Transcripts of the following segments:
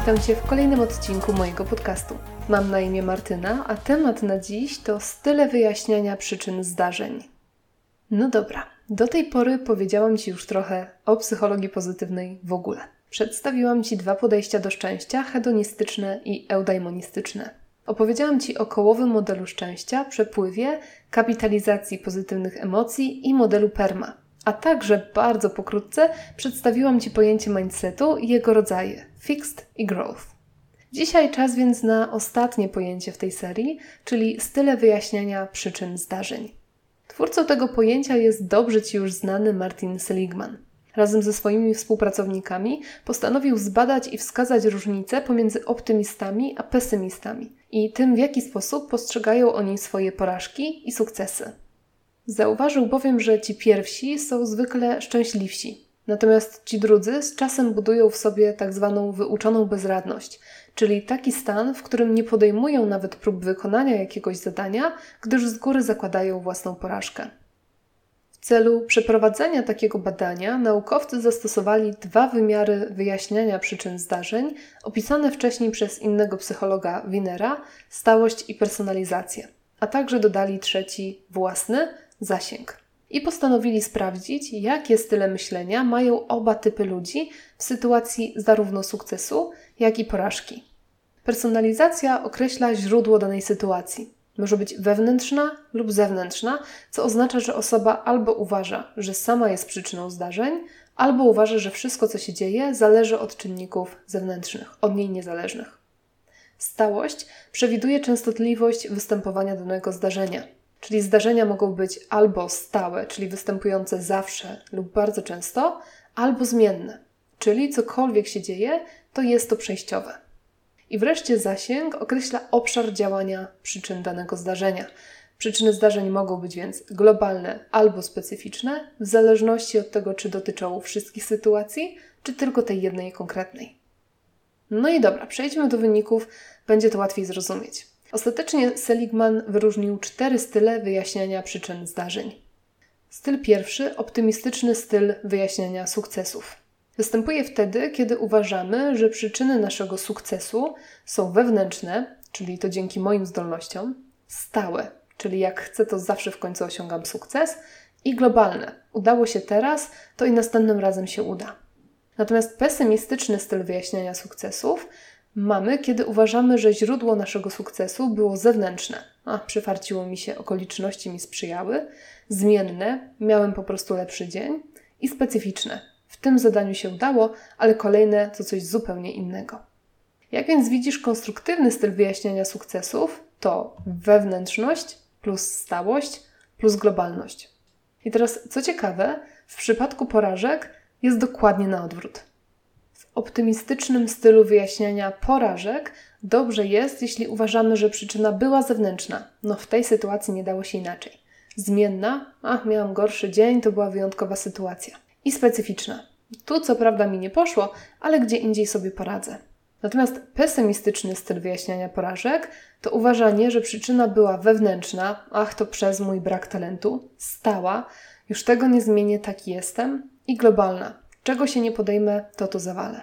witam Cię w kolejnym odcinku mojego podcastu. Mam na imię Martyna, a temat na dziś to style wyjaśniania przyczyn zdarzeń. No dobra, do tej pory powiedziałam Ci już trochę o psychologii pozytywnej w ogóle. Przedstawiłam Ci dwa podejścia do szczęścia, hedonistyczne i eudaimonistyczne. Opowiedziałam Ci o kołowym modelu szczęścia, przepływie, kapitalizacji pozytywnych emocji i modelu PERMA. A także bardzo pokrótce przedstawiłam Ci pojęcie mindsetu i jego rodzaje fixed i growth. Dzisiaj czas więc na ostatnie pojęcie w tej serii, czyli style wyjaśniania przyczyn zdarzeń. Twórcą tego pojęcia jest dobrze Ci już znany Martin Seligman. Razem ze swoimi współpracownikami postanowił zbadać i wskazać różnice pomiędzy optymistami a pesymistami i tym, w jaki sposób postrzegają oni swoje porażki i sukcesy. Zauważył bowiem, że ci pierwsi są zwykle szczęśliwsi, natomiast ci drudzy z czasem budują w sobie tak zwaną wyuczoną bezradność, czyli taki stan, w którym nie podejmują nawet prób wykonania jakiegoś zadania, gdyż z góry zakładają własną porażkę. W celu przeprowadzenia takiego badania naukowcy zastosowali dwa wymiary wyjaśniania przyczyn zdarzeń, opisane wcześniej przez innego psychologa Winera stałość i personalizację, a także dodali trzeci własny zasięg. I postanowili sprawdzić, jakie style myślenia mają oba typy ludzi w sytuacji zarówno sukcesu, jak i porażki. Personalizacja określa źródło danej sytuacji. Może być wewnętrzna lub zewnętrzna, co oznacza, że osoba albo uważa, że sama jest przyczyną zdarzeń, albo uważa, że wszystko, co się dzieje, zależy od czynników zewnętrznych, od niej niezależnych. Stałość przewiduje częstotliwość występowania danego zdarzenia, czyli zdarzenia mogą być albo stałe, czyli występujące zawsze lub bardzo często, albo zmienne, czyli cokolwiek się dzieje, to jest to przejściowe. I wreszcie zasięg określa obszar działania przyczyn danego zdarzenia. Przyczyny zdarzeń mogą być więc globalne albo specyficzne, w zależności od tego, czy dotyczą wszystkich sytuacji, czy tylko tej jednej konkretnej. No i dobra, przejdźmy do wyników, będzie to łatwiej zrozumieć. Ostatecznie Seligman wyróżnił cztery style wyjaśniania przyczyn zdarzeń. Styl pierwszy optymistyczny styl wyjaśniania sukcesów. Występuje wtedy, kiedy uważamy, że przyczyny naszego sukcesu są wewnętrzne, czyli to dzięki moim zdolnościom, stałe, czyli jak chcę, to zawsze w końcu osiągam sukces, i globalne. Udało się teraz, to i następnym razem się uda. Natomiast pesymistyczny styl wyjaśniania sukcesów mamy, kiedy uważamy, że źródło naszego sukcesu było zewnętrzne. A, przyfarciło mi się, okoliczności mi sprzyjały, zmienne, miałem po prostu lepszy dzień i specyficzne, w tym zadaniu się udało, ale kolejne to coś zupełnie innego. Jak więc widzisz, konstruktywny styl wyjaśniania sukcesów to wewnętrzność plus stałość plus globalność. I teraz, co ciekawe, w przypadku porażek jest dokładnie na odwrót. Optymistycznym stylu wyjaśniania porażek dobrze jest, jeśli uważamy, że przyczyna była zewnętrzna. No w tej sytuacji nie dało się inaczej. Zmienna, ach, miałam gorszy dzień, to była wyjątkowa sytuacja i specyficzna. Tu co prawda mi nie poszło, ale gdzie indziej sobie poradzę. Natomiast pesymistyczny styl wyjaśniania porażek to uważanie, że przyczyna była wewnętrzna, ach to przez mój brak talentu, stała, już tego nie zmienię, taki jestem, i globalna, czego się nie podejmę, to to zawalę.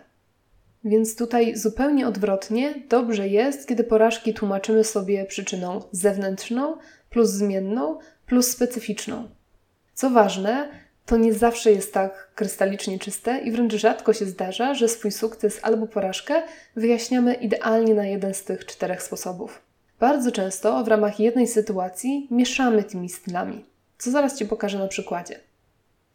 Więc tutaj zupełnie odwrotnie dobrze jest, kiedy porażki tłumaczymy sobie przyczyną zewnętrzną plus zmienną plus specyficzną. Co ważne, to nie zawsze jest tak krystalicznie czyste i wręcz rzadko się zdarza, że swój sukces albo porażkę wyjaśniamy idealnie na jeden z tych czterech sposobów. Bardzo często w ramach jednej sytuacji mieszamy tymi stylami, co zaraz Ci pokażę na przykładzie.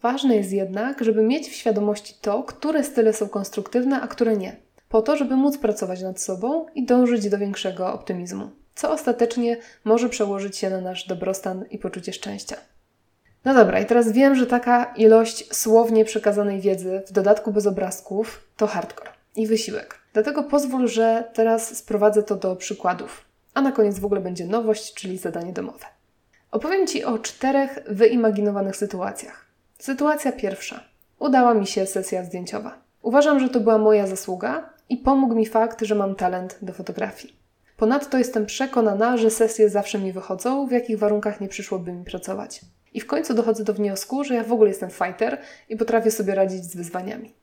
Ważne jest jednak, żeby mieć w świadomości to, które style są konstruktywne, a które nie, po to, żeby móc pracować nad sobą i dążyć do większego optymizmu, co ostatecznie może przełożyć się na nasz dobrostan i poczucie szczęścia. No dobra, i teraz wiem, że taka ilość słownie przekazanej wiedzy, w dodatku bez obrazków, to hardcore i wysiłek. Dlatego pozwól, że teraz sprowadzę to do przykładów. A na koniec w ogóle będzie nowość, czyli zadanie domowe. Opowiem Ci o czterech wyimaginowanych sytuacjach. Sytuacja pierwsza. Udała mi się sesja zdjęciowa. Uważam, że to była moja zasługa i pomógł mi fakt, że mam talent do fotografii. Ponadto jestem przekonana, że sesje zawsze mi wychodzą, w jakich warunkach nie przyszłoby mi pracować. I w końcu dochodzę do wniosku, że ja w ogóle jestem fighter i potrafię sobie radzić z wyzwaniami.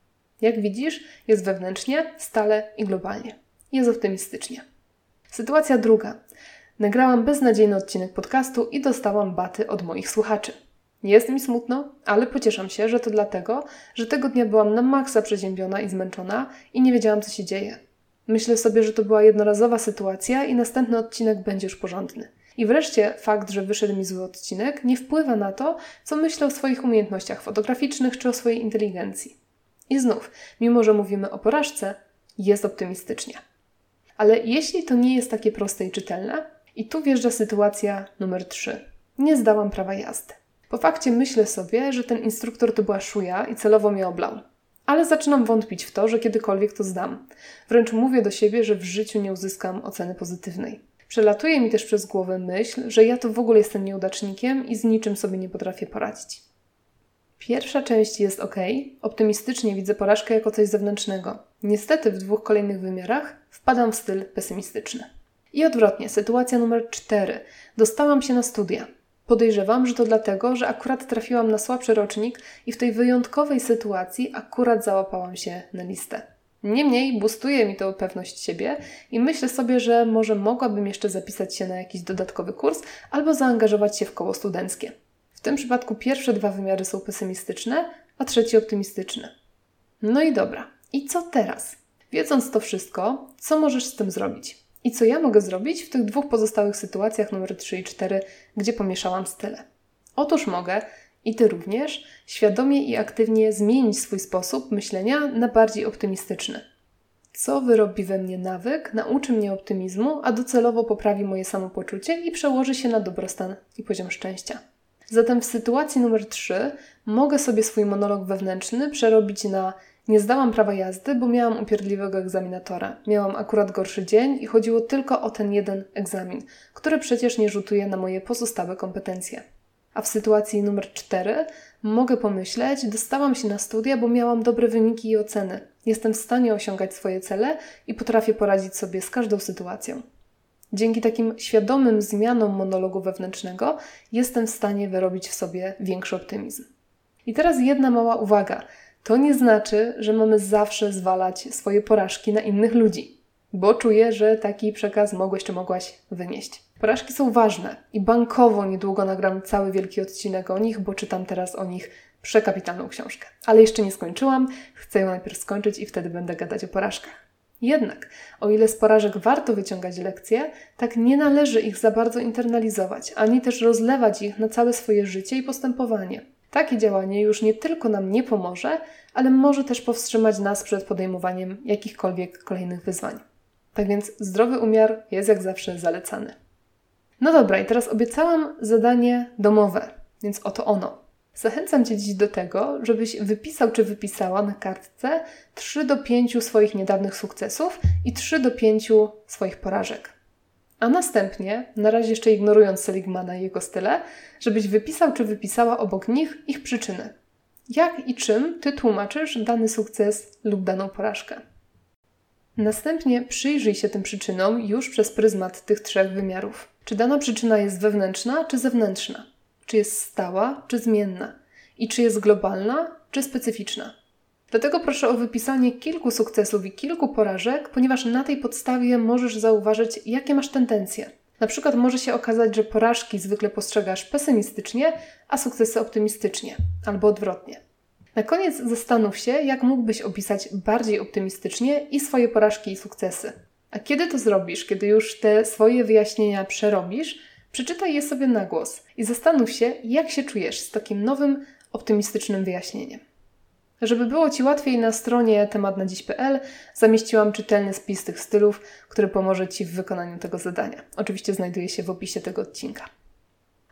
Jak widzisz, jest wewnętrznie, stale i globalnie. Jest optymistycznie. Sytuacja druga. Nagrałam beznadziejny odcinek podcastu i dostałam baty od moich słuchaczy. Jest mi smutno, ale pocieszam się, że to dlatego, że tego dnia byłam na maksa przeziębiona i zmęczona i nie wiedziałam, co się dzieje. Myślę sobie, że to była jednorazowa sytuacja i następny odcinek będzie już porządny. I wreszcie fakt, że wyszedł mi zły odcinek, nie wpływa na to, co myślę o swoich umiejętnościach fotograficznych czy o swojej inteligencji. I znów, mimo że mówimy o porażce, jest optymistycznie. Ale jeśli to nie jest takie proste i czytelne, i tu wjeżdża sytuacja numer 3. Nie zdałam prawa jazdy. Po fakcie myślę sobie, że ten instruktor to była szuja i celowo mnie oblał. Ale zaczynam wątpić w to, że kiedykolwiek to zdam. Wręcz mówię do siebie, że w życiu nie uzyskam oceny pozytywnej. Przelatuje mi też przez głowę myśl, że ja to w ogóle jestem nieudacznikiem i z niczym sobie nie potrafię poradzić. Pierwsza część jest ok, optymistycznie widzę porażkę jako coś zewnętrznego. Niestety w dwóch kolejnych wymiarach wpadam w styl pesymistyczny. I odwrotnie, sytuacja numer 4. Dostałam się na studia. Podejrzewam, że to dlatego, że akurat trafiłam na słabszy rocznik i w tej wyjątkowej sytuacji akurat załapałam się na listę. Niemniej boostuje mi to pewność siebie i myślę sobie, że może mogłabym jeszcze zapisać się na jakiś dodatkowy kurs albo zaangażować się w koło studenckie. W tym przypadku pierwsze dwa wymiary są pesymistyczne, a trzeci optymistyczny. No i dobra. I co teraz? Wiedząc to wszystko, co możesz z tym zrobić? I co ja mogę zrobić w tych dwóch pozostałych sytuacjach numer 3 i 4, gdzie pomieszałam style? Otóż mogę, i Ty również, świadomie i aktywnie zmienić swój sposób myślenia na bardziej optymistyczny. Co wyrobi we mnie nawyk, nauczy mnie optymizmu, a docelowo poprawi moje samopoczucie i przełoży się na dobrostan i poziom szczęścia. Zatem w sytuacji numer 3 mogę sobie swój monolog wewnętrzny przerobić na nie zdałam prawa jazdy, bo miałam upierdliwego egzaminatora. Miałam akurat gorszy dzień i chodziło tylko o ten jeden egzamin, który przecież nie rzutuje na moje pozostałe kompetencje. A w sytuacji numer 4 mogę pomyśleć, dostałam się na studia, bo miałam dobre wyniki i oceny. Jestem w stanie osiągać swoje cele i potrafię poradzić sobie z każdą sytuacją. Dzięki takim świadomym zmianom monologu wewnętrznego jestem w stanie wyrobić w sobie większy optymizm. I teraz jedna mała uwaga. To nie znaczy, że mamy zawsze zwalać swoje porażki na innych ludzi, bo czuję, że taki przekaz mogłeś czy mogłaś wynieść. Porażki są ważne i bankowo niedługo nagram cały wielki odcinek o nich, bo czytam teraz o nich przekapitalną książkę. Ale jeszcze nie skończyłam, chcę ją najpierw skończyć i wtedy będę gadać o porażkach. Jednak, o ile z porażek warto wyciągać lekcje, tak nie należy ich za bardzo internalizować, ani też rozlewać ich na całe swoje życie i postępowanie. Takie działanie już nie tylko nam nie pomoże, ale może też powstrzymać nas przed podejmowaniem jakichkolwiek kolejnych wyzwań. Tak więc zdrowy umiar jest jak zawsze zalecany. No dobra, i teraz obiecałam zadanie domowe, więc oto ono. Zachęcam Cię dziś do tego, żebyś wypisał czy wypisała na kartce 3 do 5 swoich niedawnych sukcesów i 3 do 5 swoich porażek. A następnie, na razie jeszcze ignorując Seligmana i jego style, żebyś wypisał czy wypisała obok nich ich przyczyny. Jak i czym Ty tłumaczysz dany sukces lub daną porażkę. Następnie przyjrzyj się tym przyczynom już przez pryzmat tych trzech wymiarów. Czy dana przyczyna jest wewnętrzna czy zewnętrzna? Czy jest stała czy zmienna? I czy jest globalna czy specyficzna? Dlatego proszę o wypisanie kilku sukcesów i kilku porażek, ponieważ na tej podstawie możesz zauważyć, jakie masz tendencje. Na przykład może się okazać, że porażki zwykle postrzegasz pesymistycznie, a sukcesy optymistycznie, albo odwrotnie. Na koniec zastanów się, jak mógłbyś opisać bardziej optymistycznie i swoje porażki i sukcesy. A kiedy to zrobisz, kiedy już te swoje wyjaśnienia przerobisz, przeczytaj je sobie na głos i zastanów się, jak się czujesz z takim nowym, optymistycznym wyjaśnieniem. Żeby było Ci łatwiej, na stronie tematnadziś.pl zamieściłam czytelny spis tych stylów, który pomoże Ci w wykonaniu tego zadania. Oczywiście znajduje się w opisie tego odcinka.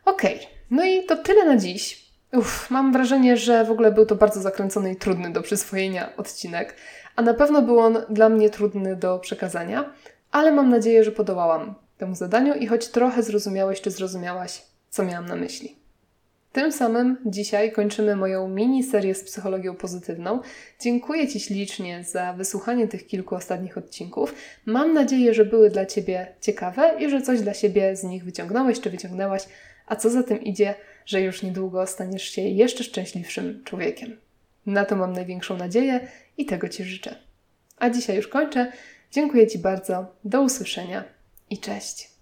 Ok, no i to tyle na dziś. Uff, mam wrażenie, że w ogóle był to bardzo zakręcony i trudny do przyswojenia odcinek, a na pewno był on dla mnie trudny do przekazania, ale mam nadzieję, że podołałam temu zadaniu i choć trochę zrozumiałeś czy zrozumiałaś, co miałam na myśli. Tym samym dzisiaj kończymy moją mini serię z psychologią pozytywną. Dziękuję Ci ślicznie za wysłuchanie tych kilku ostatnich odcinków. Mam nadzieję, że były dla Ciebie ciekawe i że coś dla siebie z nich wyciągnąłeś czy wyciągnęłaś, a co za tym idzie, że już niedługo staniesz się jeszcze szczęśliwszym człowiekiem. Na to mam największą nadzieję i tego Ci życzę. A dzisiaj już kończę. Dziękuję Ci bardzo. Do usłyszenia i cześć.